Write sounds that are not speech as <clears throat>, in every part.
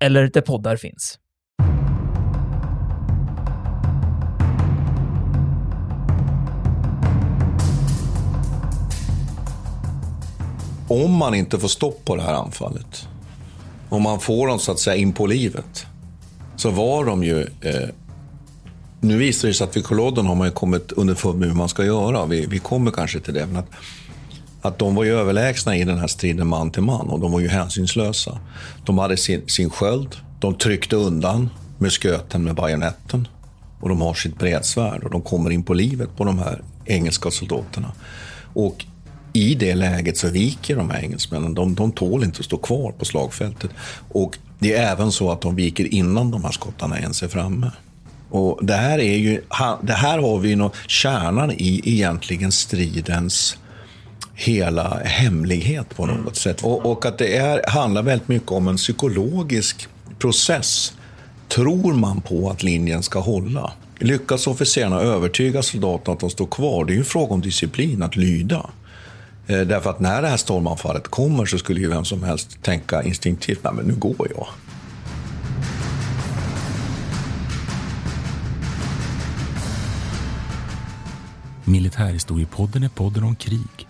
eller där poddar finns. Om man inte får stopp på det här anfallet, om man får dem så att säga in på livet, så var de ju... Eh, nu visar det sig att vid Kolodden har man ju kommit underfund med hur man ska göra. Vi, vi kommer kanske till det. Men att, att de var ju överlägsna i den här striden man till man och de var ju hänsynslösa. De hade sin, sin sköld, de tryckte undan musköten med bajonetten och de har sitt bredsvärd och de kommer in på livet på de här engelska soldaterna. Och i det läget så viker de här engelsmännen. De, de tål inte att stå kvar på slagfältet. Och det är även så att de viker innan de här skottarna ens är framme. Och det här, är ju, det här har vi ju kärnan i egentligen stridens hela hemlighet på något sätt. Och, och att det är, handlar väldigt mycket om en psykologisk process. Tror man på att linjen ska hålla? Lyckas officerarna övertyga soldaterna att de står kvar? Det är ju en fråga om disciplin, att lyda. Eh, därför att när det här stormanfallet kommer så skulle ju vem som helst tänka instinktivt, nej men nu går jag. Militärhistoriepodden är podden om krig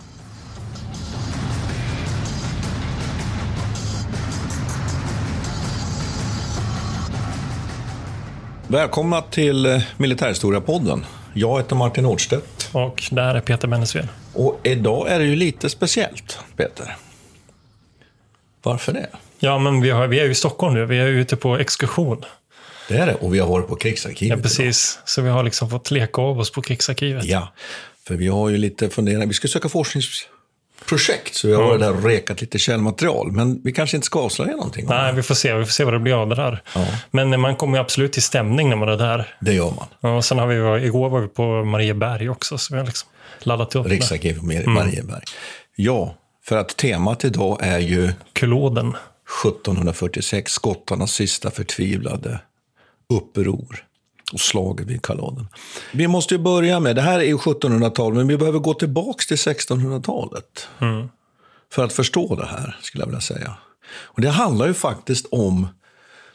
Välkomna till eh, Militärhistoria-podden. Jag heter Martin Nordstedt. Och där är Peter Bennesved. Och idag är det ju lite speciellt, Peter. Varför det? Ja, men vi, har, vi är ju i Stockholm nu. Vi är ute på exkursion. Det är det. Och vi har varit på krigsarkivet. Ja, precis. Idag. Så vi har liksom fått leka av oss på krigsarkivet. Ja, för vi har ju lite funderat. Vi ska söka forskningsprojekt, så vi har varit där och rekat lite källmaterial. Men vi kanske inte ska avslöja någonting. Nej, vi får se. Vi får se vad det blir av det där. Ja. Men man kommer ju absolut till stämning när man är där. Det gör man. Ja, och sen har vi, igår var vi på Marieberg också, så vi har liksom laddat upp. Riksarkivet Marieberg. Mm. Ja, för att temat idag är ju... Kloden. 1746, skottarnas sista förtvivlade uppror och slaget vid Kaloden. Vi måste ju börja med, det här är 1700-talet, men vi behöver gå tillbaka till 1600-talet. Mm. För att förstå det här, skulle jag vilja säga. Och det handlar ju faktiskt om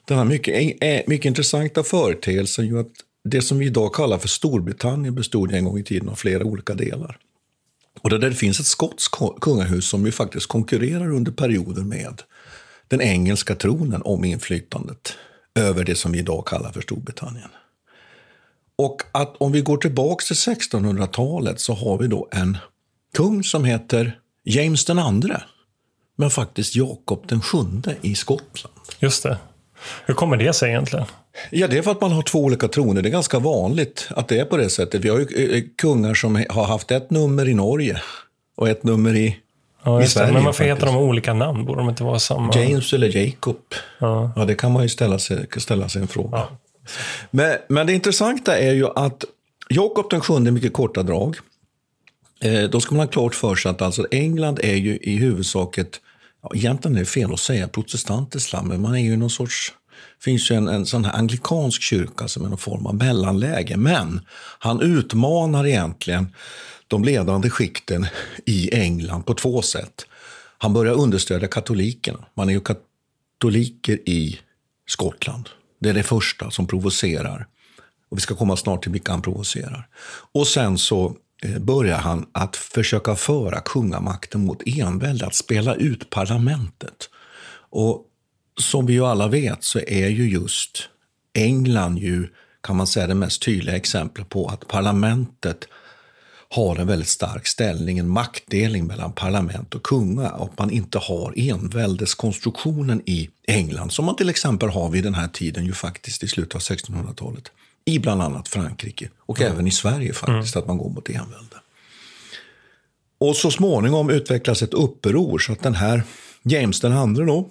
den här mycket, eh, mycket intressanta företeelsen ju att det som vi idag kallar för Storbritannien bestod en gång i tiden av flera olika delar. Och där det finns ett skotskt kungahus som ju faktiskt konkurrerar under perioder med den engelska tronen om inflytandet över det som vi idag kallar för Storbritannien. Och att om vi går tillbaka till 1600-talet så har vi då en kung som heter James den andre, men faktiskt Jakob den sjunde i Skottland. Just det. Hur kommer det sig egentligen? Ja, det är för att man har två olika troner. Det är ganska vanligt att det är på det sättet. Vi har ju eh, kungar som har haft ett nummer i Norge och ett nummer i Ja, I Sverige, men varför heter de olika namn? Borde de inte vara samma? James eller Jacob? Ja, ja det kan man ju ställa sig, ställa sig en fråga. Ja. Men, men det intressanta är ju att Jakob den sjunde, mycket korta drag. Eh, då ska man ha klart för sig att alltså England är ju i huvudsak ett, ja, egentligen är det fel att säga protestantiskt land, men man är ju någon sorts det finns ju en, en sån här anglikansk kyrka som är någon form av mellanläge. Men han utmanar egentligen de ledande skikten i England på två sätt. Han börjar understödja katolikerna. Man är ju katoliker i Skottland. Det är det första som provocerar. Och vi ska komma snart till vilka han provocerar. Och sen så eh, börjar han att försöka föra kungamakten mot envälde, att spela ut parlamentet. Och som vi ju alla vet så är ju just England ju, kan man säga, det mest tydliga exemplet på att parlamentet har en väldigt stark ställning, en maktdelning mellan parlament och kunga och man inte har enväldeskonstruktionen i England som man till exempel har vid den här tiden ju faktiskt i slutet av 1600-talet i bland annat Frankrike och mm. även i Sverige faktiskt, mm. att man går mot envälde. Och så småningom utvecklas ett uppror så att den här James den andre då,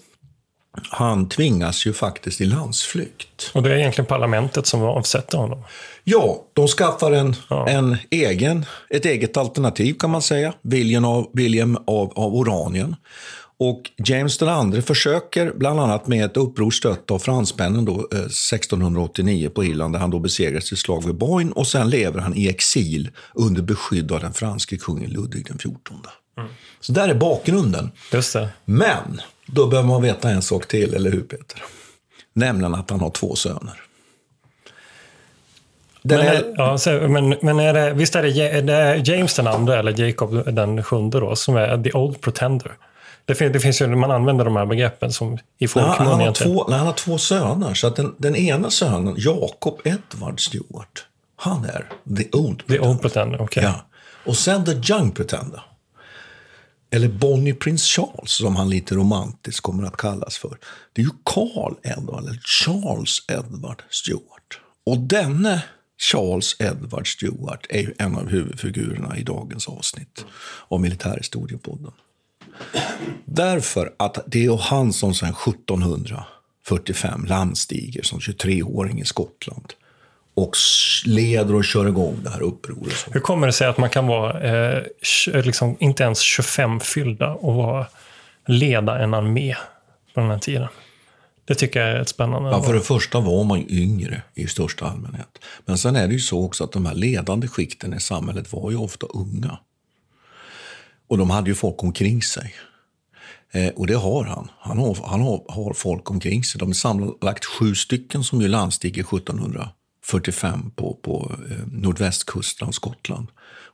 han tvingas ju faktiskt i landsflykt. Och det är egentligen parlamentet som avsätter honom? Ja, de skaffar en, ja. en egen, ett eget alternativ kan man säga, William av, William av, av Oranien. Och James II försöker, bland annat med ett uppror stött av fransmännen då, eh, 1689 på Irland, där han då besegras i slag vid Boyne och sen lever han i exil under beskydd av den franske kungen Ludvig XIV. Mm. Så där är bakgrunden. Just det. Men då behöver man veta en sak till, eller hur Peter? Nämligen att han har två söner. Den men, är, ja, men, men är det, visst är det, är det James den andra, eller Jacob den sjunde då, som är the old pretender? Det finns, det finns ju, man använder de här begreppen som i folkmun. Han, två, han har två söner, så att den, den ena sönen, Jacob Edward Stewart, han är the old pretender. The old pretender, okay. ja. Och sen the young pretender eller Bonnie Prince Charles som han lite romantiskt kommer att kallas för. Det är ju Carl Edward, eller Charles Edward Stewart. Och denne Charles Edward Stewart är ju en av huvudfigurerna i dagens avsnitt av Militärhistoriepodden. Därför att det är ju han som sedan 1745 landstiger som 23-åring i Skottland och leder och kör igång det här upproret. Hur kommer det sig att man kan vara eh, liksom inte ens 25 fyllda och vara, leda en armé på den här tiden? Det tycker jag är ett spännande. Ja, för det första var man ju yngre i största allmänhet. Men sen är det ju så också att de här ledande skikten i samhället var ju ofta unga. Och de hade ju folk omkring sig. Eh, och det har han. Han har, han har, har folk omkring sig. De är sammanlagt sju stycken som ju landstiger 1700 45 på, på eh, nordvästkusten av Skottland.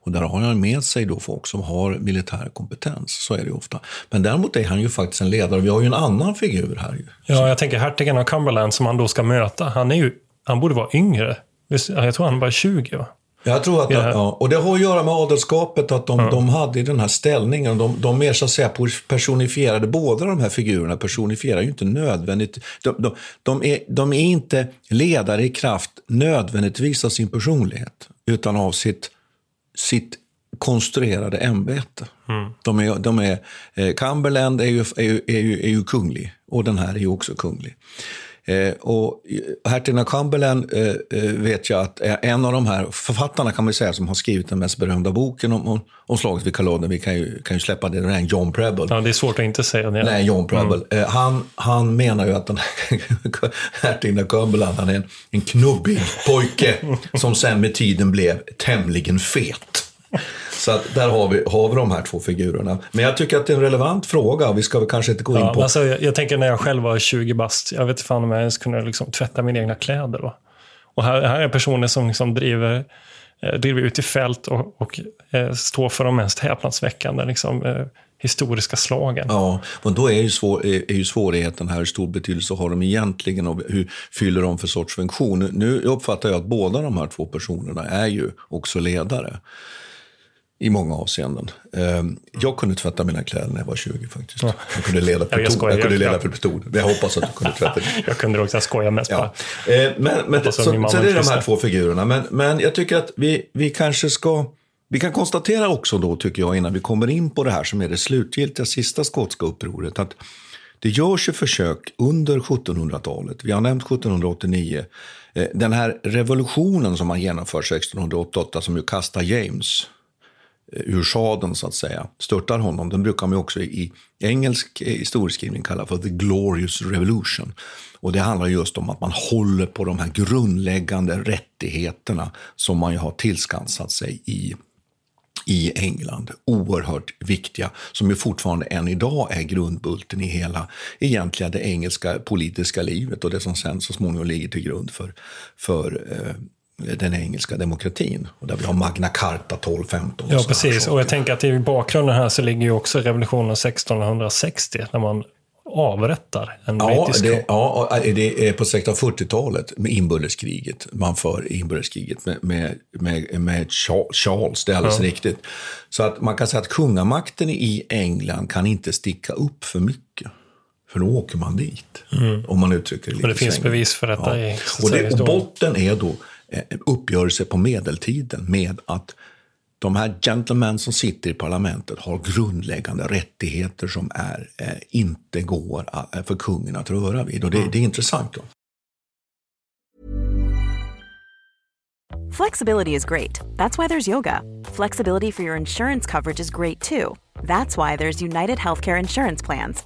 Och där har han med sig då folk som har militär kompetens. Så är det ofta. Men däremot är han ju faktiskt en ledare. Vi har ju en annan figur här. Ju. Ja, jag tänker hertigen av Cumberland som han då ska möta. Han, är ju, han borde vara yngre. Jag tror han bara är 20. Va? Jag tror att det, ja. Och det har att göra med adelskapet, att de, ja. de hade den här ställningen. De, de mer så att säga personifierade, båda de här figurerna personifierar ju inte nödvändigt. De, de, de, är, de är inte ledare i kraft nödvändigtvis av sin personlighet, utan av sitt, sitt konstruerade ämbete. Mm. De är, de är, eh, Cumberland är ju, är, ju, är, ju, är ju kunglig och den här är ju också kunglig. Eh, och hertigen Cumberland eh, eh, vet jag att är en av de här författarna kan man säga som har skrivit den mest berömda boken om, om, om slaget vid Culloden. Vi kan ju, kan ju släppa det, den John Preble. Ja, det är svårt att inte säga det. Nej, John Preble. Mm. Eh, han, han menar ju att den <laughs> hertigen Cumberland, han är en, en knubbig pojke <laughs> som sen med tiden blev tämligen fet. Så att där har vi, har vi de här två figurerna. Men jag tycker att det är en relevant fråga. Vi ska väl kanske inte gå in på... Alltså, jag, jag, tänker när jag själv var 20 bast. Jag vet inte fan om jag ens kunde liksom tvätta mina egna kläder då. Och här, här är personer som liksom driver, eh, driver ut i fält och, och eh, står för de mest häpnadsväckande liksom, eh, historiska slagen. Ja, men då är ju, svår, är, är ju svårigheten här, hur stor betydelse har de egentligen och hur fyller de för sorts funktion? Nu uppfattar jag att båda de här två personerna är ju också ledare i många avseenden. Ehm, jag kunde tvätta mina kläder när jag var 20 faktiskt. Jag kunde leda pluton. Jag, jag, jag kunde leda pluton. Jag hoppas att du kunde tvätta det. <laughs> jag kunde också, jag skojar mest bara. Ehm, men, men, så, så, så det är de här två figurerna. Men, men jag tycker att vi, vi kanske ska... Vi kan konstatera också då, tycker jag, innan vi kommer in på det här som är det slutgiltiga sista skotska upproret, att det görs ju försök under 1700-talet. Vi har nämnt 1789. Eh, den här revolutionen som man genomför 1688, som ju kastar James Eh, ur sadeln så att säga, störtar honom. Den brukar man också i engelsk eh, historieskrivning kalla för the glorious revolution. Och det handlar just om att man håller på de här grundläggande rättigheterna som man ju har tillskansat sig i i England. Oerhört viktiga, som ju fortfarande än idag är grundbulten i hela egentliga det engelska politiska livet och det som sen så småningom ligger till grund för, för eh, den engelska demokratin. Och där vi har Magna Carta 1215. Ja, precis. Och jag tänker att i bakgrunden här så ligger ju också revolutionen 1660. När man avrättar en Ja, brittisk det, ja, det är på 40-talet med inbördeskriget. Man för inbördeskriget med, med, med, med Charles, det är alldeles Ja. riktigt. Så att man kan säga att kungamakten i England kan inte sticka upp för mycket. För då åker man dit, om man uttrycker det lite Mm. det finns svängigt. bevis för detta i så att och, det, och botten är då eh, uppgörelse på medeltiden med att de här gentlemen som sitter i parlamentet har grundläggande rättigheter som är, eh, inte går eh, för kungen att röra vid. Och det, det är intressant. Då. Flexibility is great. That's why there's yoga. Flexibility for your insurance coverage is great too. That's why there's United Healthcare Insurance Plans.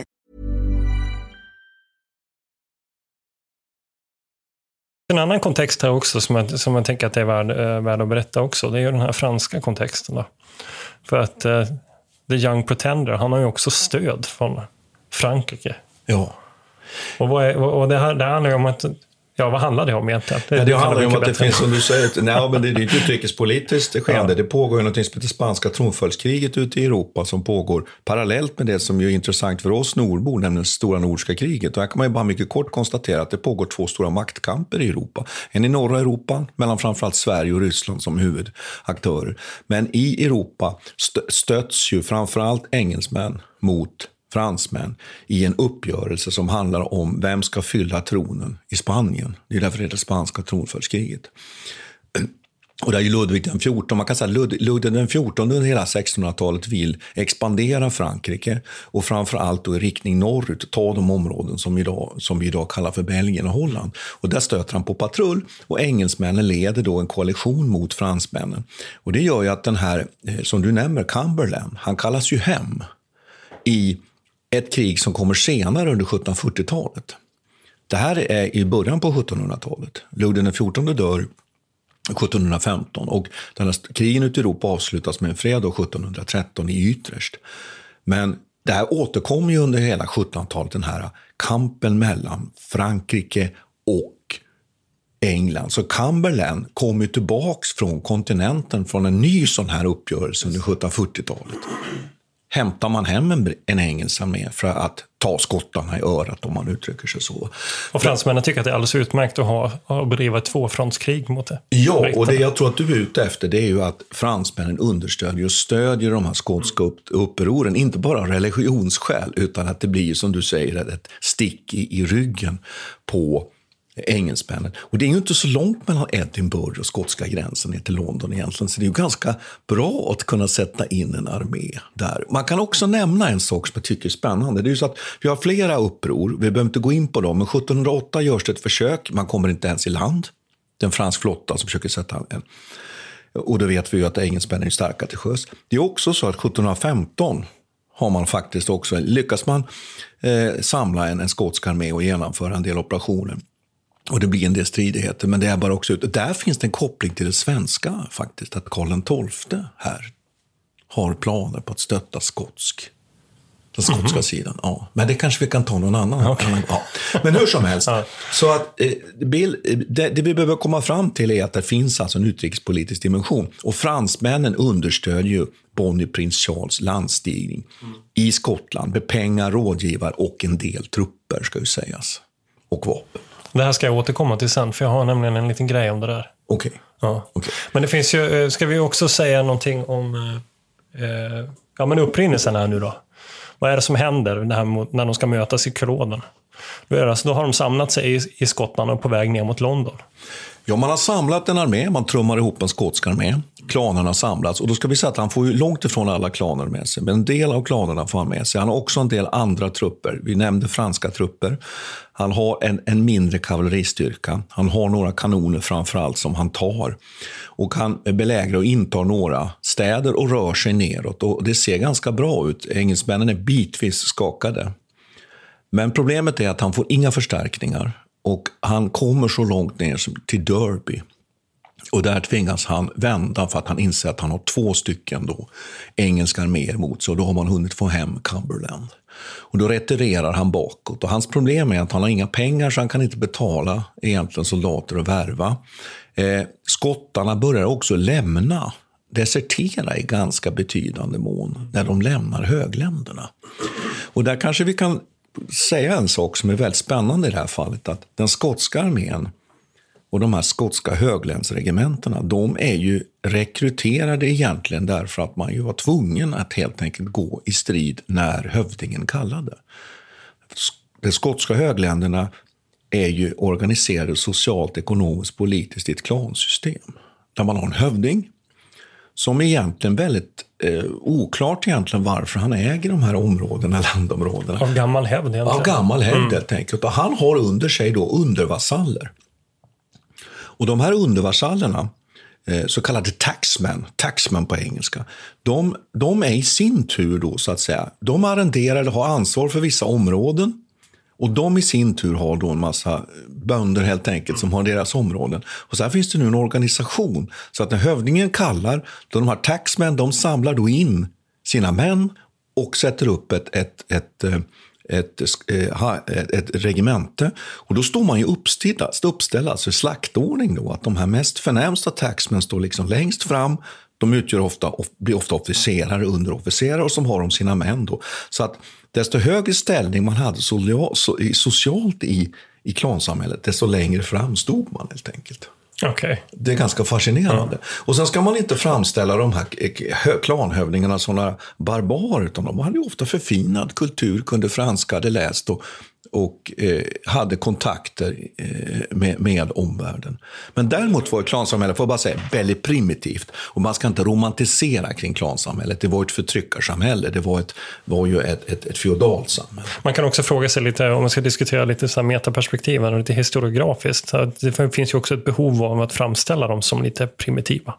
En annan kontext här också som jag, som jag tänker att det är värd, eh, värd att berätta också, det är ju den här franska kontexten. Då. För att eh, The Young Pretender, han har ju också stöd från Frankrike. Ja. Och, vad är, och det, här, det handlar ju om att, ja vad handlar det om egentligen? Ja, det handlar om att det finns, som du säger, nej, men det är ett utrikespolitiskt skeende. Ja. Det pågår ju något som heter spanska tronföljdskriget ute i Europa som pågår parallellt med det som är intressant för oss nordbor, nämligen stora nordiska kriget. Och här kan man ju bara mycket kort konstatera att det pågår två stora maktkamper i Europa. En i norra Europa, mellan framförallt Sverige och Ryssland som huvudaktörer. Men i Europa stö- stöts ju framförallt engelsmän mot fransmän i en uppgörelse som handlar om vem ska fylla tronen i Spanien. Det är därför det heter spanska tronföljdskriget. <clears throat> Och där är Ludvig den 14, man kan säga Lud, Ludvig den 14 under hela 1600-talet vill expandera Frankrike och framförallt då i riktning norrut, ta de områden som, idag, som vi idag kallar för Belgien och Holland. Och där stöter han på patrull och engelsmännen leder då en koalition mot fransmännen. Och det gör ju att den här, eh, som du nämner, Cumberland, han kallas ju hem i ett krig som kommer senare under 1740-talet. Det här är i början på 1700-talet. Ludvig den 14 dör 1715 och den här krigen ute i Europa avslutas med en fred 1713 i Utrecht. Men det här återkommer ju under hela 1700-talet, den här kampen mellan Frankrike och England. Så Cumberland kom ju tillbaks från kontinenten från en ny sån här uppgörelse under 1740-talet. Hämtar man hem en, en engelsk armé för att ta skottarna i örat om man uttrycker sig så. Och fransmännen tycker att det är alldeles utmärkt att, ha, att bedriva ett tvåfrontskrig mot det. Ja, och det jag tror att du är ute efter det är ju att fransmännen understödjer och stödjer de här skotska upp, upproren, inte bara av religionsskäl, utan att det blir, som du säger, ett stick i, i ryggen på engelsmännen. Och det är ju inte så långt mellan Edinburgh och skotska gränsen ner till London egentligen, så det är ju ganska bra att kunna sätta in en armé där. Man kan också nämna en sak som jag tycker är spännande. Det är ju så att vi har flera uppror, vi behöver inte gå in på dem, men 1708 görs det ett försök, man kommer inte ens i land. Det är en fransk flotta som försöker sätta en och då vet vi ju att engelsmännen är starka till sjöss. Det är också så att 1715 har man faktiskt också, lyckas man eh, samla en, en skotsk armé och genomföra en del operationer. Och det blir en del stridigheter, men det är bara också ut. Där finns det en koppling till det svenska faktiskt, att Karl XII här har planer på att stötta skotsk Den skotska mm. sidan. Ja. Men det kanske vi kan ta någon annan. Okay. Ja. Men hur som helst. Så att, eh, Bill, det, det, vi behöver komma fram till är att det finns alltså en utrikespolitisk dimension. Och fransmännen understödjer ju Bonnie Prins Charles landstigning mm. i Skottland med pengar, rådgivare och en del trupper, ska ju sägas. Och vapen. Det här ska jag återkomma till sen, för jag har nämligen en liten grej om det där. Okej. Okay. Ja. Okay. Men det finns ju, eh, ska vi också säga någonting om eh, eh ja, men upprinnelsen här nu då? Vad är det som händer när de ska mötas i Culloden? Då, alltså, då har de samlat sig i, i Skottland och på väg ner mot London. Ja, man har samlat en armé, man trummar ihop en skotsk armé. Klanerna har samlats och då ska vi säga att han får ju långt ifrån alla klaner med sig. Men en del av klanerna får han med sig. Han har också en del andra trupper. Vi nämnde franska trupper. Han har en, en mindre kavalleristyrka. Han har några kanoner framför allt som han tar. Och han belägrar och intar några städer och rör sig neråt. Och det ser ganska bra ut. Engelsmännen är bitvis skakade. Men problemet är att han får inga förstärkningar. Och han kommer så långt ner som till Derby. Och där tvingas han vända för att han inser att han har två stycken då, engelska arméer mot sig och då har man hunnit få hem Cumberland. Och då retirerar han bakåt och hans problem är att han har inga pengar så han kan inte betala egentligen soldater och värva. Eh, skottarna börjar också lämna, desertera i ganska betydande mån när de lämnar högländerna. Och där kanske vi kan säga en sak som är väldigt spännande i det här fallet. Att den skotska armén och de här skotska höglänsregementena, de är ju rekryterade egentligen därför att man ju var tvungen att helt enkelt gå i strid när hövdingen kallade. De skotska högländerna är ju organiserade socialt, ekonomiskt, politiskt i ett klansystem. Där man har en hövding som är egentligen väldigt eh, oklart egentligen varför han äger de här områdena, <laughs> landområdena. Av gammal hävd egentligen. Av gammal hävd mm. helt enkelt. Och han har under sig då undervasaller. Och de här undervasallerna, eh, så kallade taxmen, taxmen på engelska, de, de är i sin tur då så att säga, de arrenderar eller har ansvar för vissa områden och de i sin tur har då en massa bönder helt enkelt som har deras områden. Och så här finns det nu en organisation. Så att när hövdingen kallar, då de här taxmen, de samlar då in sina män och sätter upp ett, ett, ett, eh, ett, eh, ett, ett regemente. Och då står man ju uppställd, uppställd alltså i slaktordning då, att de här mest förnämsta taxmen står liksom längst fram. De utgör ofta, blir ofta officerare, underofficerare och som har de sina män då. Så att desto högre ställning man hade socialt i, i klansamhället, desto längre fram stod man helt enkelt. Okay. Det är ganska fascinerande. Ja. Och sen ska man inte framställa de här klanhövdingarna som några barbarer, utan de hade ofta förfinad kultur, kunde franska, hade läst och och eh, hade kontakter eh, med, med omvärlden. Men däremot var klansamhället, får jag bara säga, väldigt primitivt. Och man ska inte romantisera kring klansamhället. Det var ett förtryckarsamhälle. Det var, ett, var ju ett, ett, ett feodalt samhälle. Man kan också fråga sig lite, om man ska diskutera lite så metaperspektiv, och lite historiografiskt. Det finns ju också ett behov av att framställa dem som lite primitiva.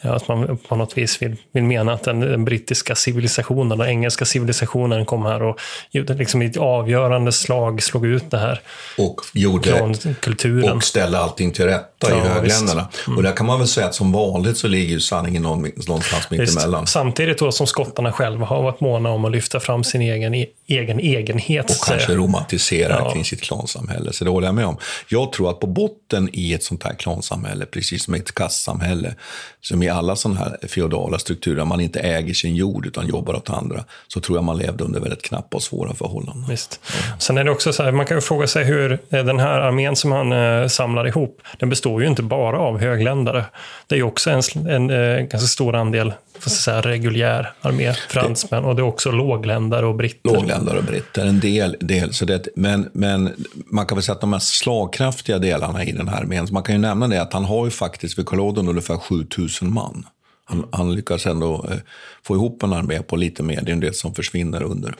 Att man på något vis vill, vill mena att den, den brittiska civilisationen, den engelska civilisationen kom här och liksom i ett avgörande slag slog ut det här. Och gjorde kulturen. och ställde allting till rätta ja, i högländerna. Mm. Och där kan man väl säga att som vanligt så ligger ju sanningen någonstans mittemellan. Samtidigt då som skottarna själva har varit måna om att lyfta fram sin egen, e-, egen egenhet. Och kanske romantisera ja. kring sitt klansamhälle. Så det håller jag med om. Jag tror att på botten i ett sånt här klansamhälle, precis som ett kastsamhälle, som i alla sådana här feodala strukturer, man inte äger sin jord utan jobbar åt andra, så tror jag man levde under väldigt knappa och svåra förhållanden. Visst. Sen är det också så här, man kan ju fråga sig hur eh, den här armén som han eh, samlar ihop, den består ju inte bara av högländare. Det är ju också en, en, en eh, ganska stor andel för säga, reguljär armé, fransmän, och det är också lågländare och britter. Lågländare och britter, en del. del så det, men, men man kan väl säga att de mest slagkraftiga delarna i den här armén, man kan ju nämna det att han har ju faktiskt vid Culloden ungefär 7000 man. Han, han lyckas ändå eh, få ihop en armé på lite mer, det är en del som försvinner under.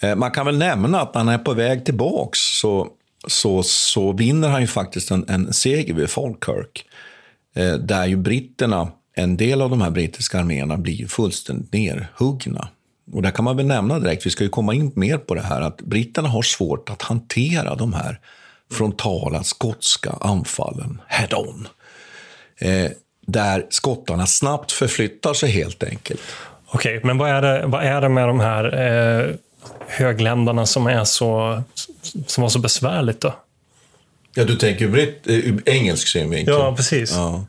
Eh, man kan väl nämna att när han är på väg tillbaks så, så, så vinner han ju faktiskt en, en seger vid Falkirk. Eh, där ju britterna en del av de här brittiska arméerna blir fullständigt nerhuggna. Och där kan man väl nämna direkt, vi ska ju komma in mer på det här, att britterna har svårt att hantera de här frontala skotska anfallen head-on. Eh, där skottarna snabbt förflyttar sig helt enkelt. Okej, okay, men vad är, det, vad är det med de här eh, högländarna som är så, som var så besvärligt då? Ja, du tänker ur eh, engelsk synvinkel? Ja, precis. Ja.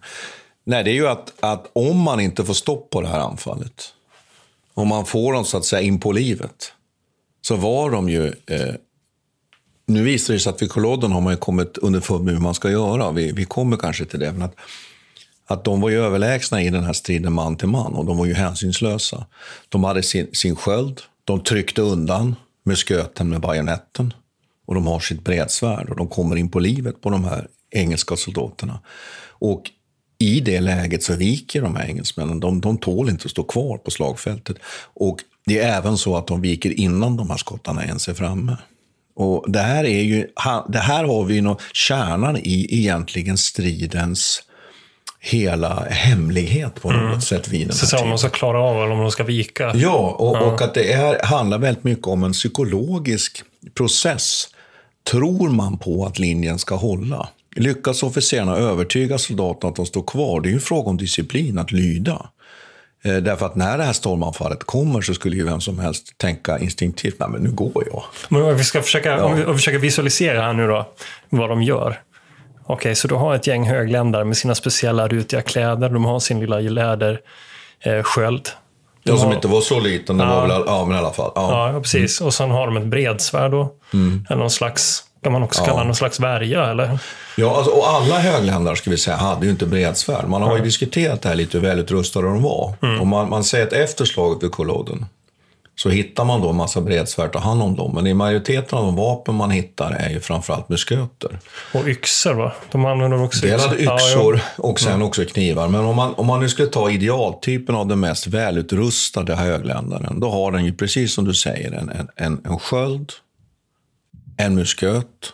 Nej, det är ju att, att om man inte får stopp på det här anfallet, om man får dem så att säga in på livet, så var de ju... Eh, nu visar det sig att vid Kolodden har man kommit underfund med hur man ska göra. Vi, vi kommer kanske till det. Men att, att de var ju överlägsna i den här striden man till man och de var ju hänsynslösa. De hade sin, sin sköld, de tryckte undan musköten med bajonetten och de har sitt bredsvärd och de kommer in på livet på de här engelska soldaterna. Och i det läget så viker de här engelsmännen. De, de tål inte att stå kvar på slagfältet. Och det är även så att de viker innan de här skottarna ens är framme. Och det här, är ju, det här har vi ju kärnan i egentligen stridens hela hemlighet på något mm. sätt vid den här Så om de ska klara av eller om de ska vika? Ja, och, ja. och att det är, handlar väldigt mycket om en psykologisk process. Tror man på att linjen ska hålla? Lyckas officerarna övertyga soldaterna att de står kvar? Det är en fråga om disciplin, att lyda. Eh, därför att när det här stormanfallet kommer så skulle ju vem som helst tänka instinktivt, nej men nu går jag. Men om vi ska försöka, ja. om vi, om vi försöker visualisera här nu då, vad de gör. Okej, okay, så du har ett gäng högländare med sina speciella rutiga kläder, de har sin lilla lädersköld. Eh, Ja, som inte var så liten, det ja. var väl, ja men i alla fall. Ja, ja precis. Mm. Och sen har de ett bredsvärd då. Mm. Eller någon slags, kan man också ja. kalla någon slags värja eller? Ja, alltså, och alla högländare ska vi säga hade ju inte bredsvärd. Man har mm. ju diskuterat det här lite hur välutrustade de var. Mm. Och man, man säger att efter slaget vid Kulloden så hittar man då en massa bredsvärd och hand om dem. Men i majoriteten av de vapen man hittar är ju framförallt musköter. Och yxor va? De använder också Delade yxor, yxor ja, och sen mm. också knivar. Men om man, om man nu skulle ta idealtypen av den mest välutrustade högländaren, då har den ju precis som du säger en, en, en, en sköld, en musköt,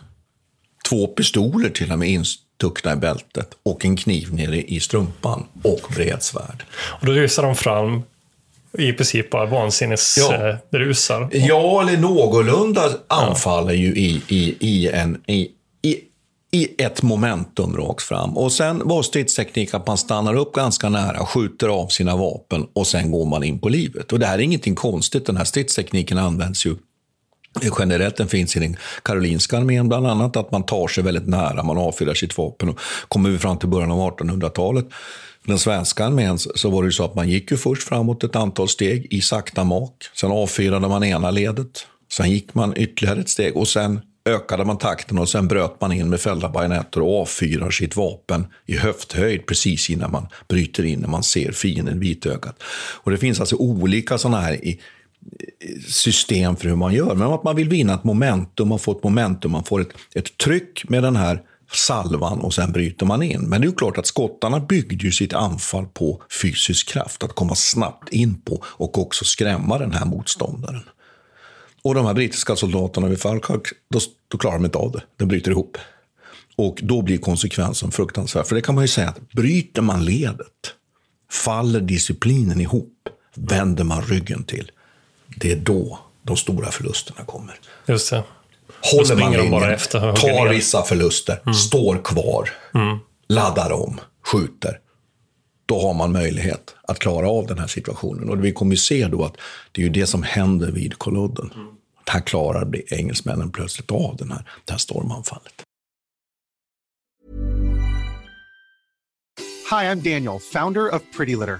två pistoler till och med instuckna i bältet och en kniv nere i strumpan och bredsvärd. Och då rusar de fram i princip bara vansinnesrusar. Ja. ja, eller någorlunda anfaller ju i, i, i, en, i, i, i ett momentum rakt fram. Och sen var stridsteknik att man stannar upp ganska nära, skjuter av sina vapen och sen går man in på livet. Och det här är ingenting konstigt. Den här stridstekniken används ju Generellt den finns i den karolinska armén bland annat, att man tar sig väldigt nära, man avfyrar sitt vapen. Och kommer vi fram till början av 1800-talet den svenska armén så var det så att man gick ju först framåt ett antal steg i sakta mak. Sen avfyrade man ena ledet. Sen gick man ytterligare ett steg och sen ökade man takten och sen bröt man in med fällda bajonetter och avfyrar sitt vapen i höfthöjd precis innan man bryter in när man ser fienden vitögat. Och det finns alltså olika sådana här system för hur man gör. Men att man vill vinna ett momentum, man får ett momentum, man får ett, ett tryck med den här salvan och sen bryter man in. Men det är ju klart att skottarna byggde ju sitt anfall på fysisk kraft, att komma snabbt in på och också skrämma den här motståndaren. Och de här brittiska soldaterna vid Falkirk, då, då klarar de inte av det. De bryter ihop. Och då blir konsekvensen fruktansvärd. För det kan man ju säga att bryter man ledet, faller disciplinen ihop, vänder man ryggen till, det är då de stora förlusterna kommer. Just det håller man linjen, bara efter, tar vissa förluster, mm. står kvar, mm. laddar om, skjuter. Då har man möjlighet att klara av den här situationen. Och vi kommer ju se då att det är ju det som händer vid Kolodden. Mm. Här klarar engelsmännen plötsligt av den här, det här stormanfallet. Hi, I'm Daniel, founder of Pretty Litter.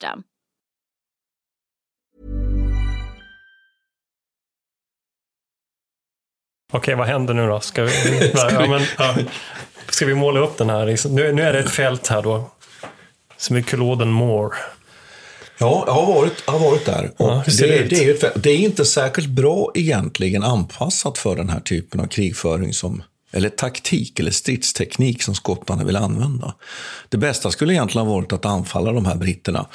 Okej, vad händer nu då? Ska vi, <laughs> ja, men, ja, ska vi måla upp den här? Nu, nu är det ett fält här då. Som är Culloden Moor. Ja, jag har varit, jag har varit där. Och Ja, det, det det, är det är inte särskilt bra egentligen anpassat för den här typen av krigföring som eller taktik eller stridsteknik som skottarna vill använda. Det bästa skulle egentligen ha varit att anfalla de här britterna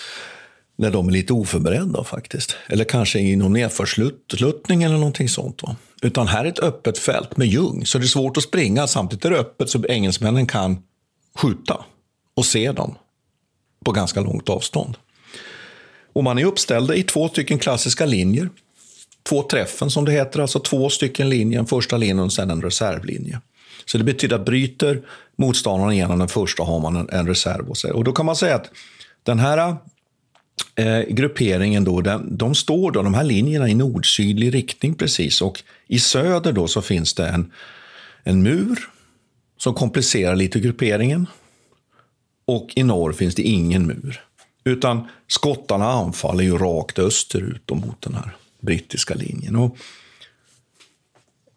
när de är lite oförberedda faktiskt. Eller kanske i någon nedförsluttning eller någonting sånt. Va? Utan här är ett öppet fält med ljung, så det är svårt att springa. Samtidigt är det öppet så engelsmännen kan skjuta och se dem på ganska långt avstånd. Och man är uppställda i två stycken klassiska linjer. Två träffen som det heter, alltså två stycken linjer, en första linje och sen en reservlinje. Så det betyder att bryter motståndaren igenom den första har man en, en reserv. Och, så. och då kan man säga att den här eh, grupperingen då, den, de står då, de här linjerna i nord-sydlig riktning precis. Och i söder då så finns det en, en mur som komplicerar lite grupperingen. Och i norr finns det ingen mur. Utan skottarna anfaller ju rakt österut mot den här brittiska linjen. Och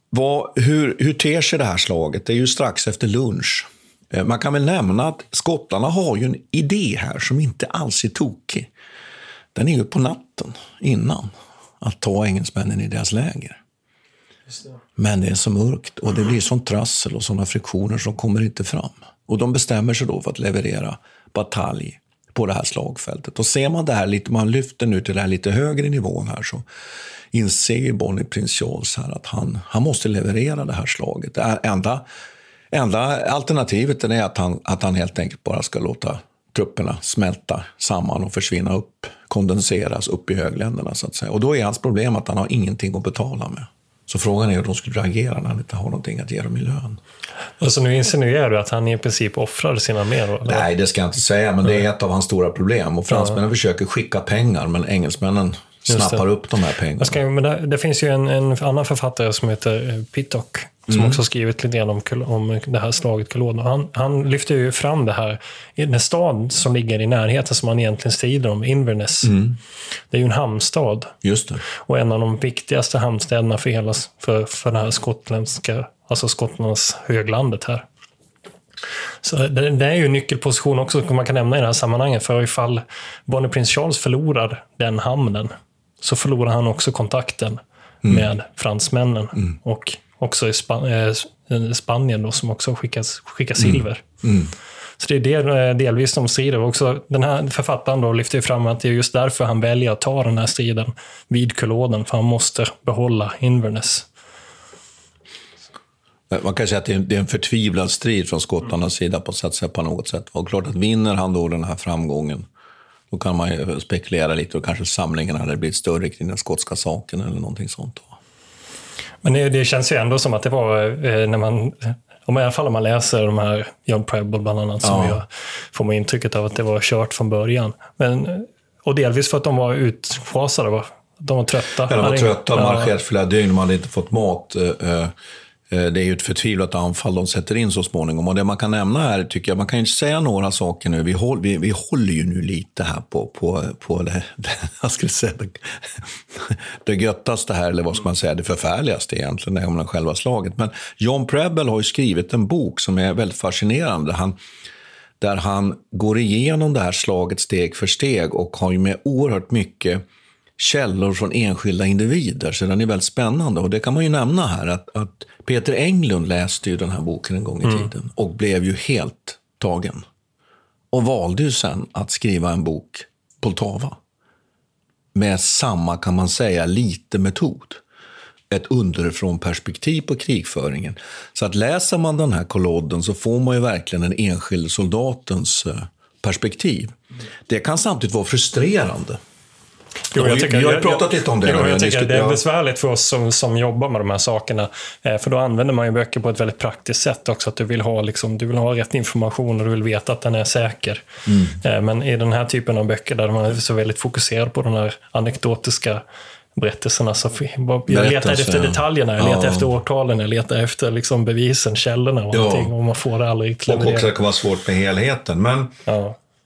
vad, hur, hur ter sig det här slaget? Det är ju strax efter lunch. Eh, Man kan väl nämna att skottarna har ju en idé här som inte alls är tokig. Den är ju på natten innan att ta engelsmännen i deras läger. Men det är så mörkt och det blir sånt trassel och såna friktioner som kommer inte fram. Och de bestämmer sig då för att leverera batalj på det här slagfältet. Och ser man det här lite, man lyfter nu till den här lite högre nivån här så inser ju Bonnie Prince Charles här att han, han måste leverera det här slaget. Det enda, enda alternativet är att han, att han helt enkelt bara ska låta trupperna smälta samman och försvinna upp, kondenseras upp i högländerna så att säga. Och då är hans problem att han har ingenting att betala med. Så frågan är hur de skulle reagera när han inte har någonting att ge dem i lön. Alltså nu insinuerar du att han i princip offrar sina armé? Nej, det ska jag inte säga, men det är ett av hans stora problem. Och fransmännen försöker skicka pengar, men engelsmännen snappar upp de här pengarna. Ska, men det, det finns ju en, en annan författare som heter eh, Pittock, som Mm. också har skrivit lite grann om, om det här slaget Culloden. Han, han lyfter ju fram det här, den stad som ligger i närheten som han egentligen strider om, Inverness. Mm. Det är ju en hamnstad. Just det. Och en av de viktigaste hamnstäderna för, hela, för, för det här skottländska, alltså Skottlands höglandet här. Så det, det är ju en nyckelposition också som man kan nämna i det här sammanhanget. För ifall Bonnie Prince Charles förlorar den hamnen så förlorar han också kontakten med fransmännen. Och också i Span- eh, Spanien då, som också skickas, skickar silver. Så det är det eh, delvis de strider. Också den här författaren då lyfter fram att det är just därför han väljer att ta den här striden vid Culloden, för han måste behålla Inverness. Man kan säga att det är, en förtvivlad strid från skottarnas sida på, säga, på något sätt. Och klart att vinner han då den här framgången, då kan man spekulera lite och kanske samlingen hade blivit större kring den skotska saken eller någonting sånt. Men det, det känns ju ändå som att det var eh, när man, om i alla fall om man läser de här John Preble bland annat, som Ja. jag får man intrycket av att det var kört från början. Men, och delvis för att de var utschasade, va? De var trötta. Ja, de var Hade- trötta, de ja. har marscherat flera dygn, de hade inte fått mat. Eh, det är ju ett förtvivlat anfall de sätter in så småningom. Och det man kan nämna här, tycker jag, man kan ju säga några saker nu. Vi, håll, vi, vi håller ju nu lite här på, på, på det, <laughs> det, jag skulle säga, det, det göttaste här, eller vad ska man säga, det förfärligaste egentligen, det är själva slaget. Men John Preble har ju skrivit en bok som är väldigt fascinerande. Han, där han går igenom det här slaget steg för steg och har ju med oerhört mycket källor från enskilda individer, så den är väldigt spännande. Och det kan man ju nämna här, att, att Peter Englund läste ju den här boken en gång i Mm. tiden och blev ju helt tagen. Och valde ju sen att skriva en bok, Poltava, med samma, kan man säga, lite metod. Ett underifrån perspektiv på krigföringen. Så att läser man den här kollodden så får man ju verkligen den enskilde soldatens eh, perspektiv. Det kan samtidigt vara frustrerande. Jo, vi, tycker- vi har jag- pratat lite om det. Jo, jag tycker det är besvärligt för oss som, som jobbar med de här sakerna. Eh, För då använder man ju böcker på ett väldigt praktiskt sätt också. Att du vill ha, liksom, du vill ha rätt information och du vill veta att den är säker. Mm. Eh, Men i den här typen av böcker där man är så väldigt fokuserad på de här anekdotiska berättelserna. Så jag letar efter ja. detaljerna, jag letar Ja. efter årtalen, jag letar efter liksom bevisen, källorna och Ja. allting. Och man får det aldrig Och också det kan vara svårt med helheten. Men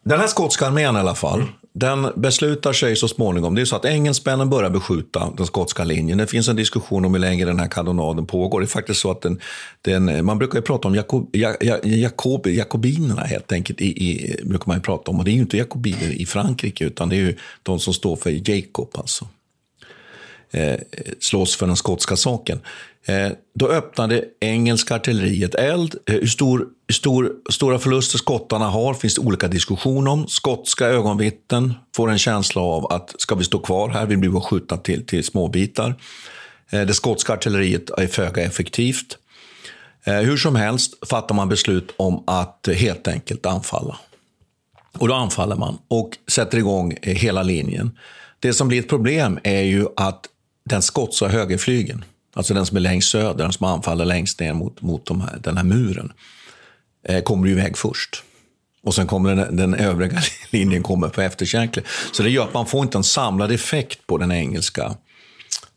den här skotska armén i alla fall, den beslutar sig så småningom. Det är så att engelsmännen börjar beskjuta den skotska linjen. Det finns en diskussion om hur länge den här kanonaden pågår. Det är faktiskt så att den, den, man brukar ju prata om Jakob, ja, Jakob, jakobinerna helt enkelt. I, i, brukar man ju prata om. Och det är ju inte jakobiner i Frankrike, utan det är ju de som står för Jacob alltså eh, slåss för den skotska saken. Eh, då öppnade engelska artilleriet eld. Eh, hur stor, hur stor, stora förluster skottarna har finns det olika diskussioner om. Skotska ögonvittnen får en känsla av att ska vi stå kvar här, vi blir skjutna till, till småbitar. Eh, det skotska artilleriet är föga effektivt. Hur som helst fattar man beslut om att helt enkelt anfalla. Och då anfaller man och sätter igång hela linjen. Det som blir ett problem är ju att den skotska högerflygeln, alltså den som är längst söder, den som anfaller längst ner mot, mot de här, den här muren, eh, kommer iväg först. Och sen kommer den, den övriga <laughs> linjen kommer på efterkärlek. Så det gör att man får inte en samlad effekt på den engelska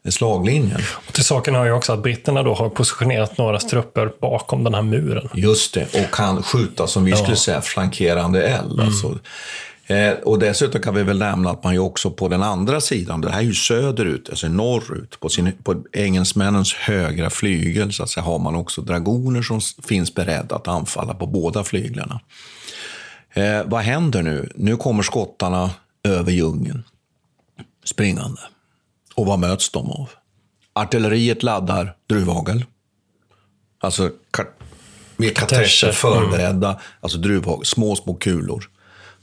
eh, slaglinjen. Och till saken har ju också att britterna då har positionerat några trupper bakom den här muren. Just det, och kan skjuta som vi Ja. skulle säga flankerande eld. Mm. Alltså. Eh, och dessutom kan vi väl nämna att man ju också på den andra sidan, det här är ju söderut, alltså norrut, på, sin, på engelsmännens högra flygel så att säga, har man också dragoner som finns beredda att anfalla på båda flyglarna. Eh, vad händer nu? Nu kommer skottarna över djungeln springande. Och vad möts de av? Artilleriet laddar druvhagel. Alltså med Kartescher. förberedda, alltså druvhagel, små, små kulor.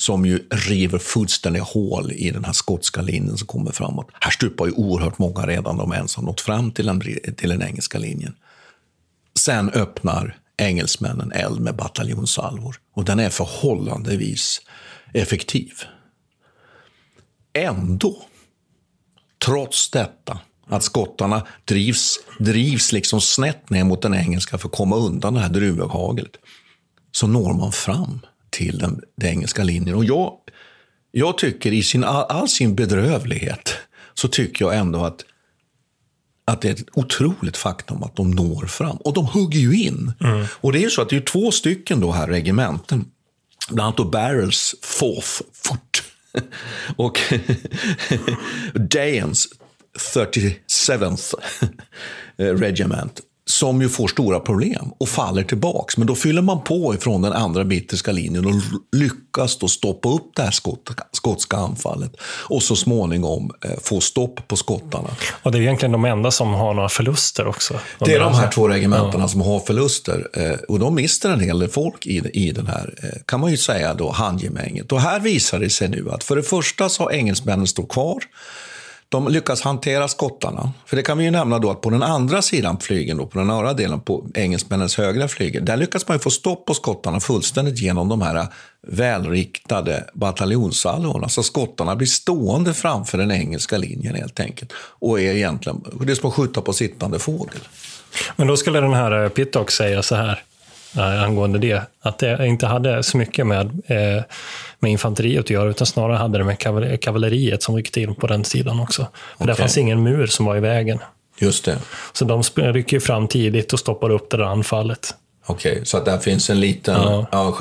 Som ju river fullständiga hål i den här skotska linjen som kommer framåt. Här stupar ju oerhört många redan de ens har nått fram till den, till den engelska linjen. Sen öppnar engelsmännen eld med bataljonsalvor. Och den är förhållandevis effektiv. Ändå, trots detta, att skottarna drivs, drivs liksom snett ner mot den engelska för att komma undan det här druvhaglet, så når man fram till den, den engelska linjen. Och jag, jag tycker i sin, all, all sin bedrövlighet så tycker jag ändå att att det är ett otroligt faktum att de når fram. Och de hugger ju in. Och det är ju så att det är två stycken då här regementen. Bland annat då Barrels Fourth Foot <laughs> och <laughs> Dayens 37th <laughs> Regiment som ju får stora problem och faller tillbaks. Men då fyller man på ifrån den andra brittiska linjen och lyckas då stoppa upp det här skotska, skotska anfallet och så småningom eh, få stopp på skottarna. Och det är egentligen de enda som har några förluster också. Det är de här två regementena Ja. som har förluster. Eh, och de mister en hel del folk i, i den här, eh, kan man ju säga, då, handgemänget. Och här visar det sig nu att för det första så har engelsmännen stått kvar. De lyckas hantera skottarna. För det kan vi ju nämna då att på den andra sidan flygen, då, på den norra delen, på engelsmännens högra flygel, där lyckas man ju få stopp på skottarna fullständigt genom de här välriktade bataljonssalvorna. Så skottarna blir stående framför den engelska linjen helt enkelt. Och är egentligen, det är som att skjuta på sittande fågel. Men då skulle den här Pittock säga så här angående det, att det inte hade så mycket med, eh, med infanteriet att göra, utan snarare hade det med kaval- kavalleriet som ryckte in på den sidan också. För där Okej. fanns ingen mur som var i vägen. Just det. Så de rycker fram tidigt och stoppar upp det där anfallet. Okej, så att där finns en liten... Ja. Ja,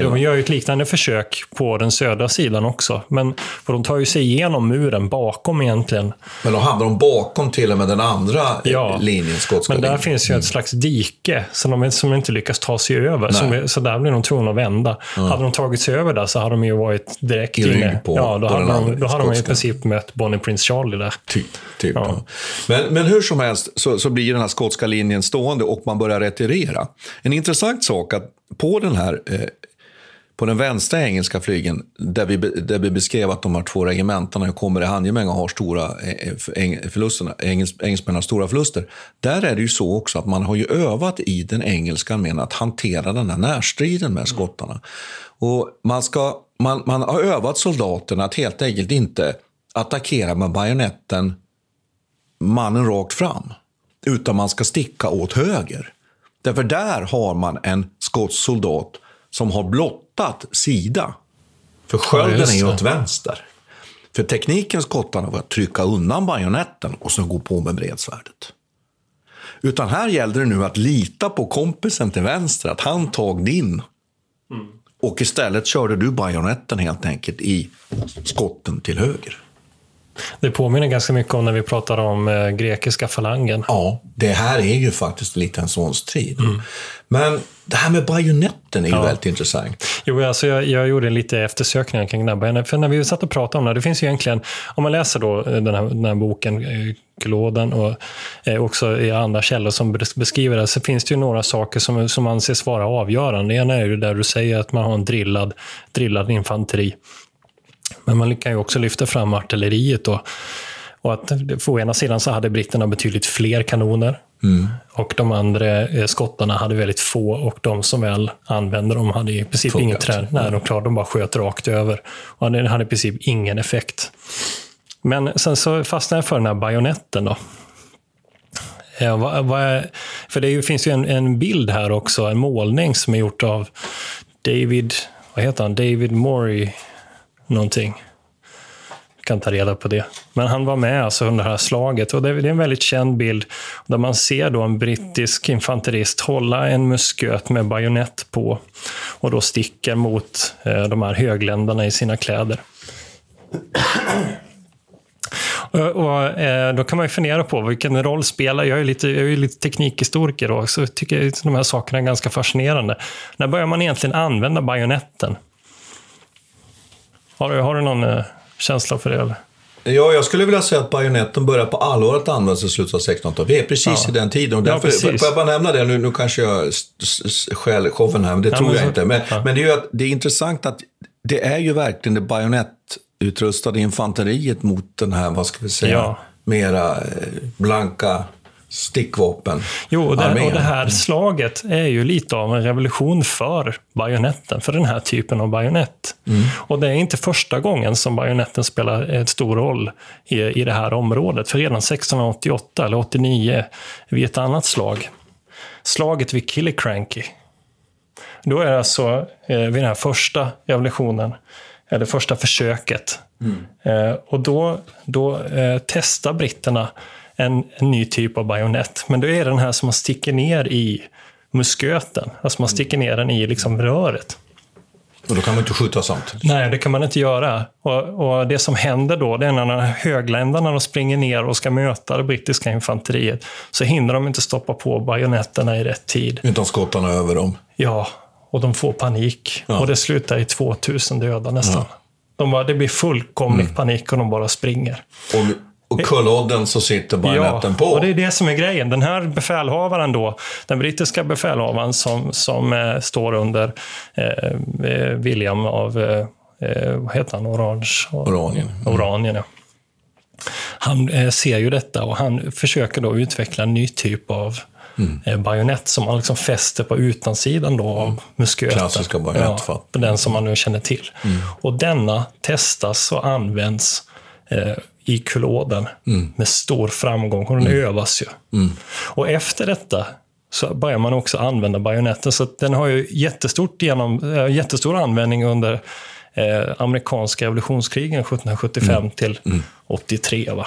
de gör ju ett liknande försök på den södra sidan också. Men för de tar ju sig igenom muren bakom egentligen. Men då hamnar de bakom till och med den andra Ja. ja. linjen, skotska Men där linjen. finns ju ett slags dike som de, som inte lyckas ta sig över. Som, så där blir de tvungna att vända. Hade de tagit sig över där så hade de ju varit direkt I inne. på- ja, då på hade, de, då hade de i princip mött Bonnie Prince Charlie där. Typ. typ ja. men, men hur som helst så, så blir den här skotska linjen stående och man börjar retirera. En intressant sak att på den här eh, på den vänstra engelska flygen, där vi, där vi beskrev att de här två regementena kommer i handgemäng och har stora eh, förlusterna, engels, engelsmännen har stora förluster. Där är det ju så också att man har ju övat i den engelska armén att hantera den här närstriden med skottarna. Och man, ska, man, man har övat soldaterna att helt enkelt inte attackera med bajonetten mannen rakt fram. Utan man ska sticka åt höger. Därför där har man en skotsk soldat som har blottat sida. För skölden just är ju åt vänster. För tekniken skottarna var att trycka undan bajonetten och så gå på med bredsvärdet. Utan här gällde det nu att lita på kompisen till vänster, att han tog din. Och istället körde du bajonetten helt enkelt i skotten till höger. Det påminner ganska mycket om när vi pratar om eh, grekiska falangen. Ja, det här är ju faktiskt lite en sån strid. Men det här med bajonetten är ju Ja. väldigt intressant. Jo, alltså jag, jag gjorde lite eftersökningar kring den. För när vi satt och pratade om det, det finns ju egentligen, om man läser då eh, den här, den här boken, eh, Kulåden, och eh, också i andra källor som bes- beskriver det, så finns det ju några saker som, som anses vara avgörande. Det ena är ju där du säger att man har en drillad, drillad infanteri. Men man kan ju också lyfta fram artilleriet då. Och att för å ena sidan så hade britterna betydligt fler kanoner. Och de andra eh, skottarna hade väldigt få och de som väl använde dem hade i princip Funkat. inget trä. Nej, de klarade de bara sköt rakt över. Och det hade i princip ingen effekt. Men sen så fastnade jag för den här bajonetten då. Eh, vad, vad är, för det finns ju en, en bild här också, en målning som är gjort av David, vad heter han, David Morey någonting. Kan ta reda på det. Men han var med alltså under det här slaget och det är en väldigt känd bild där man ser då en brittisk infanterist hålla en musköt med bajonett på och då sticker mot eh, de här högländerna i sina kläder. Eh, och, eh, då kan man ju fundera på vilken roll spelar, jag är, lite, jag är ju lite teknikhistoriker och så jag tycker de här sakerna är ganska fascinerande. När börjar man egentligen använda bajonetten? Har du, har du någon eh, känsla för det? Eller? Ja, jag skulle vilja säga att bajonetten börjar på allvar att användas i slutet av 1600-talet. Vi är precis Ja. i den tiden. Och Ja, därför, precis. får jag bara nämna det? Nu, nu kanske jag stjäl showen här, men det Ja, tror men jag så- inte. Men, ja. men det är att, det är intressant att det är ju verkligen det bajonettutrustade infanteriet mot den här, vad ska vi säga, Ja. mera eh, blanka stickvapen. Jo, och det, och det här slaget är ju lite av en revolution för bajonetten, för den här typen av bajonett. Och det är inte första gången som bajonetten spelar en stor roll i, i det här området. För redan 1688 eller 89 vid ett annat slag, slaget vid Killiecranky. Då är det alltså eh, vid den här första revolutionen, eller första försöket. Eh, och då, då eh, testar britterna en, en ny typ av bajonett. Men då är det den här som man sticker ner i musköten. Alltså man sticker ner den i liksom röret. Och då kan man inte skjuta samtidigt. Nej, det kan man inte göra. Och, och Det som händer då, det är när högländarna de springer ner och ska möta det brittiska infanteriet, så hinner de inte stoppa på bajonetterna i rätt tid. Utan skottarna över dem. Ja, och de får panik. Ja. Och det slutar i 2000 döda nästan. De bara, det blir fullkomlig panik och de bara springer. Och, och kullodden så sitter bajonetten på. och det är det som är grejen. Den här befälhavaren då, den brittiska befälhavaren som, som eh, står under eh, eh, William av, eh, eh, vad heter han, Orange? Oranien. Oranien, ja. Han eh, ser ju detta och han försöker då utveckla en ny typ av Mm. bajonett som man liksom fäster på utansidan då av musköten. Klassiska bajonettfatt. Ja, den som man nu känner till. Mm. Och denna testas och används i kuloden med stor framgång. Och den övas ju. Mm. Och efter detta så börjar man också använda bajonetten. Så den har ju jättestort genom, eh, jättestor användning under eh, amerikanska revolutionskrigen 1775 till 83. Va?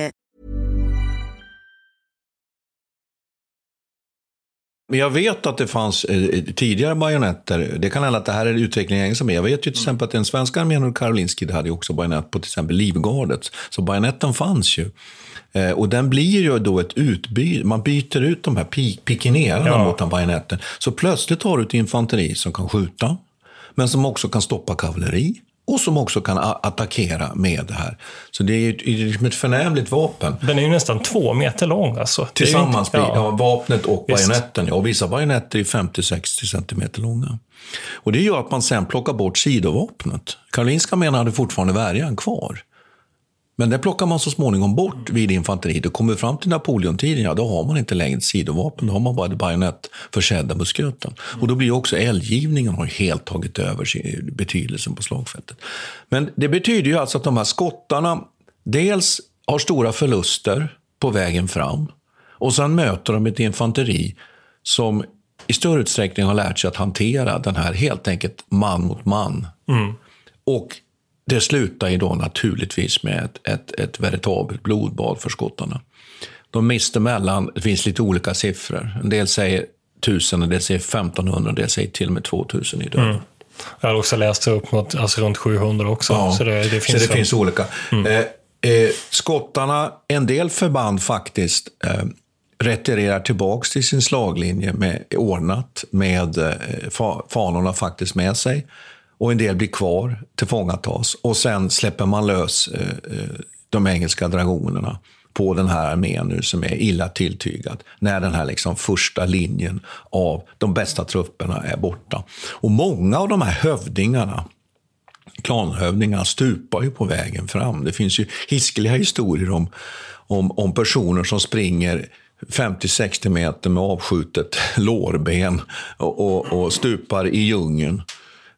Men jag vet att det fanns eh, tidigare bajonetter. Det kan hända att det här är utvecklingen ensam. Jag vet ju till exempel att den svenska armén och Karolinski hade också bajonett på till exempel Livgardet. Så bajonetten fanns ju. Eh, och den blir ju då ett utbyte. Man byter ut de här pik pikinerarna Ja. mot den bajonetten. Så plötsligt har du ett infanteri som kan skjuta, men som också kan stoppa kavalleri. Och som också kan attackera med det här. Så det är ju liksom ett förnämligt vapen. Den är ju nästan två meter lång alltså. Tillsammans inte- blir ja. vapnet och Visst. bajonetten. Ja, och vissa bajonetter är 50-60 centimeter långa. Och det gör att man sen plockar bort sidovapnet. Karolinska armén hade fortfarande värjan kvar. Men det plockar man så småningom bort vid infanteriet. Och kommer fram till Napoleontiden, ja då har man inte längre sidovapen. Då har man bara det bajonettförsedda musköten. Och då blir också eldgivningen har helt tagit över betydelsen på slagfältet. Men det betyder ju alltså att de här skottarna dels har stora förluster på vägen fram. Och sen möter de ett infanteri som i större utsträckning har lärt sig att hantera den här helt enkelt man mot man. Och det slutar ju då naturligtvis med ett, ett, ett veritabelt blodbad för skottarna. De mister mellan, det finns lite olika siffror. En del säger 1000, en del säger 1500, en del säger till och med 2000 i döden. Mm. Jag har också läst upp mot, alltså runt 700 också. Ja, så det, det finns, så det en- finns olika. Eh, eh, skottarna, en del förband faktiskt, eh, retirerar tillbaks till sin slaglinje med, ordnat med eh, fa, fanorna faktiskt med sig. Och en del blir kvar, tillfångatas. Och sen släpper man lös eh, eh, de engelska dragonerna på den här armén nu som är illa tilltygad. När den här liksom första linjen av de bästa trupperna är borta. Och många av de här hövdingarna klanhövdingarna stupar ju på vägen fram. Det finns ju hiskeliga historier om, om, om personer som springer 50-60 meter med avskjutet <laughs> lårben och, och, och stupar i djungeln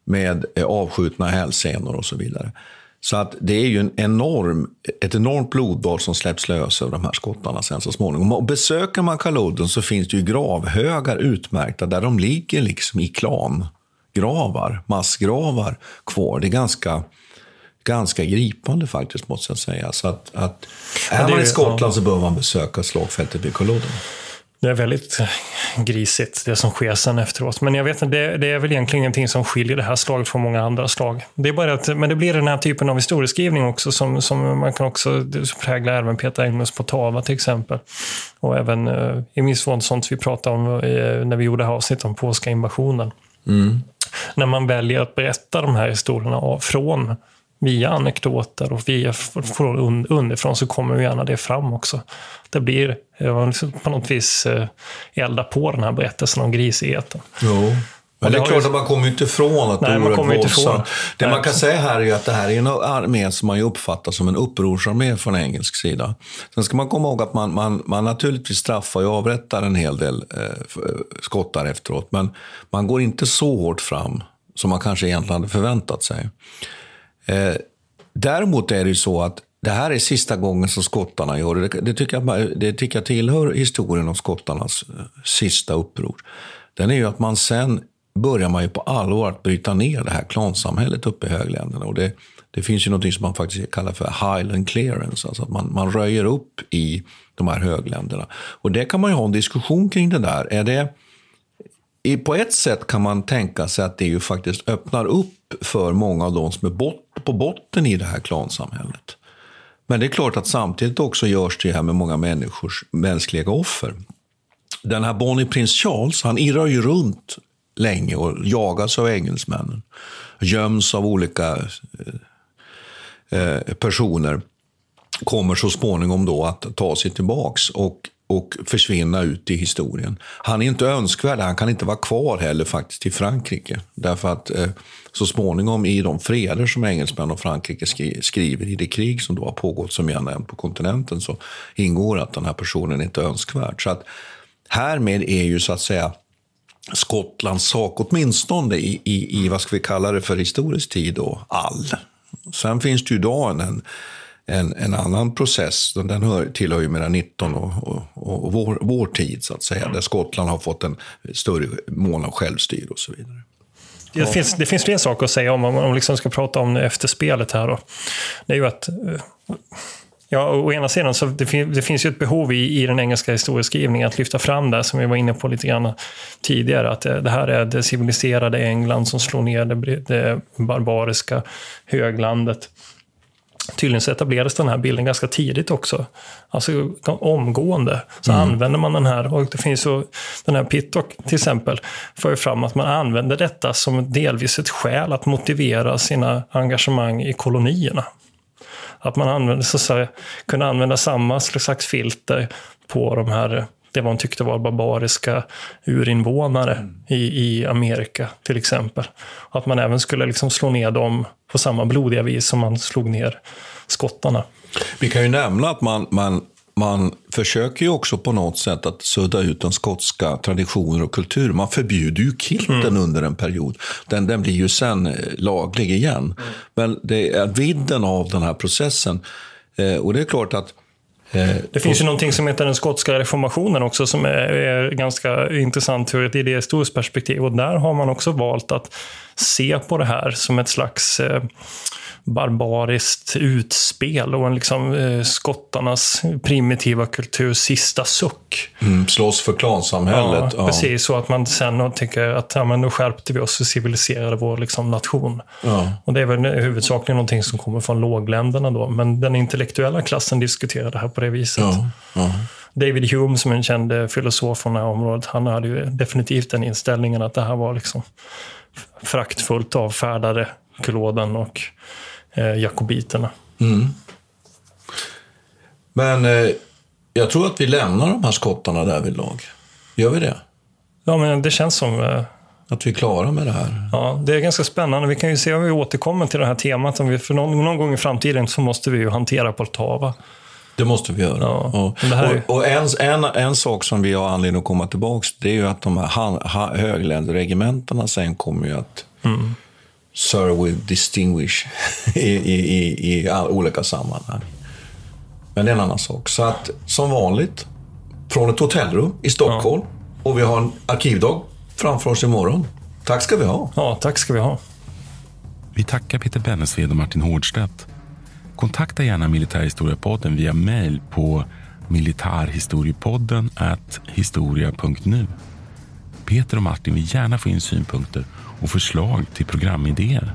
med eh, avskjutna hälsenor och så vidare. Så att det är ju en enorm, ett enormt blodbad som släpps lös över de här skottarna sen så småningom. Och besöker man Kaludden så finns det ju gravhögar utmärkta där de ligger liksom i klangravar, massgravar kvar. Det är ganska, ganska gripande faktiskt måste jag säga. Så att, att är man i Skottland så bör man besöka slagfältet vid Kaludden. Det är väldigt grisigt det som sker sen efteråt. Men jag vet inte, det, det är väl egentligen ingenting som skiljer det här slaget från många andra slag. Det är bara att, men det blir den här typen av historieskrivning också som, som man kan också prägla även Peter Englunds på Tava till exempel. Och även eh, i viss mån sånt vi pratade om eh, när vi gjorde avsnitt om polska invasionen. Mm. När man väljer att berätta de här historierna av- från via anekdoter och via från un- underifrån så kommer gärna det fram också. Det blir eh, liksom på något vis eh, elda på den här berättelsen om grisigheten. Jo. Men det det är klart ju- att man kommer inte ifrån att Nej, det man kommer inte ifrån. Det Nej, man kan säga här är att det här är en armé som man uppfattar som en upprorsarmé från engelsk sida. Sen ska man komma ihåg att man, man, man naturligtvis straffar och avrättar en hel del eh, eh, skottar efteråt. Men man går inte så hårt fram som man kanske egentligen hade förväntat sig. Eh, däremot är det ju så att det här är sista gången som skottarna gör det. Det tycker jag, det tycker jag tillhör historien om skottarnas eh, sista uppror. Den är ju att man sen börjar man ju på allvar att bryta ner det här klansamhället uppe i högländerna. Och det, det finns ju något som man faktiskt kallar för highland clearance, alltså att man, man röjer upp i de här högländerna. Och det kan man ju ha en diskussion kring det där. Är det, på ett sätt kan man tänka sig att det ju faktiskt öppnar upp för många av de som är bot, på botten i det här klansamhället. Men det är klart att samtidigt också görs det här med många människors mänskliga offer. Den här Bonnie Prins Charles, han irrar ju runt länge och jagas av engelsmännen. Göms av olika eh, eh personer. Kommer så småningom då att ta sig tillbaks och, och försvinna ut i historien. Han är inte önskvärd, han kan inte vara kvar heller faktiskt i Frankrike. Därför att eh, så småningom i de freder som engelsmän och Frankrike skriver i det krig som då har pågått som jag nämnt på kontinenten så ingår att den här personen inte är önskvärd. Så att härmed är ju så att säga Skottlands sak, åtminstone i, i, i vad ska vi kalla det för historisk tid, då, all. Sen finns det ju idag en, en, en annan process, den hör, tillhör ju mellan 19 och, och, och vår, vår tid, så att säga, där Skottland har fått en större mån av självstyre och så vidare. Det finns, det finns fler saker att säga om, om man liksom ska prata om efterspelet här. Då. Det är ju att eh, Ja, å ena sidan så det, fin det finns ju ett behov i, i den engelska historieskrivningen att lyfta fram det som vi var inne på lite grann tidigare. Att det, det här är det civiliserade England som slår ner det, det barbariska höglandet. Tydligen så etablerades den här bilden ganska tidigt också. Alltså omgående så mm. använder man den här. Och det finns ju, den här Pittock till exempel, för ju fram att man använder detta som delvis ett skäl att motivera sina engagemang i kolonierna. Att man använde, så att säga, kunde använda samma slags filter på de här det man tyckte var barbariska urinvånare mm. i, i Amerika till exempel. Att man även skulle liksom slå ner dem på samma blodiga vis som man slog ner skottarna. Vi kan ju nämna att man, man man försöker ju också på något sätt att sudda ut den skotska traditioner och kultur. Man förbjuder ju kilten mm. under en period. Den, den blir ju sen eh, laglig igen. Mm. Men det är vidden av den här processen. Eh, och det är klart att det finns ju någonting som heter den skotska reformationen också som är, är ganska intressant ur ett idéhistoriskt perspektiv. Och där har man också valt att se på det här som ett slags eh, barbariskt utspel och en liksom eh, skottarnas primitiva kultur sista suck. Mm, slåss för klansamhället. Ja, ja. Precis, så att man sen tycker att ja, men nu skärpte vi oss och civiliserade vår liksom, nation. Ja. Och det är väl huvudsakligen någonting som kommer från lågländerna då, men den intellektuella klassen diskuterar det här på det viset. Ja. David Hume, som är en känd filosof från det här området, han hade ju definitivt den inställningen att det här var liksom fraktfullt avfärdade klådan och eh, jakobiterna. Mm. Men eh, jag tror att vi lämnar de här skottarna där vid lag. Gör vi det? Ja, men det känns som... Eh, att vi är klara med det här. Ja, det är ganska spännande. Vi kan ju se om vi återkommer till det här temat. Om vi, för någon, någon gång i framtiden så måste vi ju hantera Poltava. Det måste vi göra. Ja, och, är... och, en, en, en sak som vi har anledning att komma tillbaka det är ju att de här högländerregementena sen kommer ju att mm. Sir with distinguish <laughs> i, i, i, i olika sammanhang. Men det är en annan sak. Så att som vanligt, från ett hotellrum i Stockholm ja. och vi har en arkivdag framför oss imorgon. Tack ska vi ha. Ja, tack ska vi ha. Vi tackar Peter Bennesved och Martin Hårdstedt. Kontakta gärna Militärhistoriepodden via mail på militarhistoriepodden historia.nu. Peter och Martin vill gärna få in synpunkter och förslag till programidéer.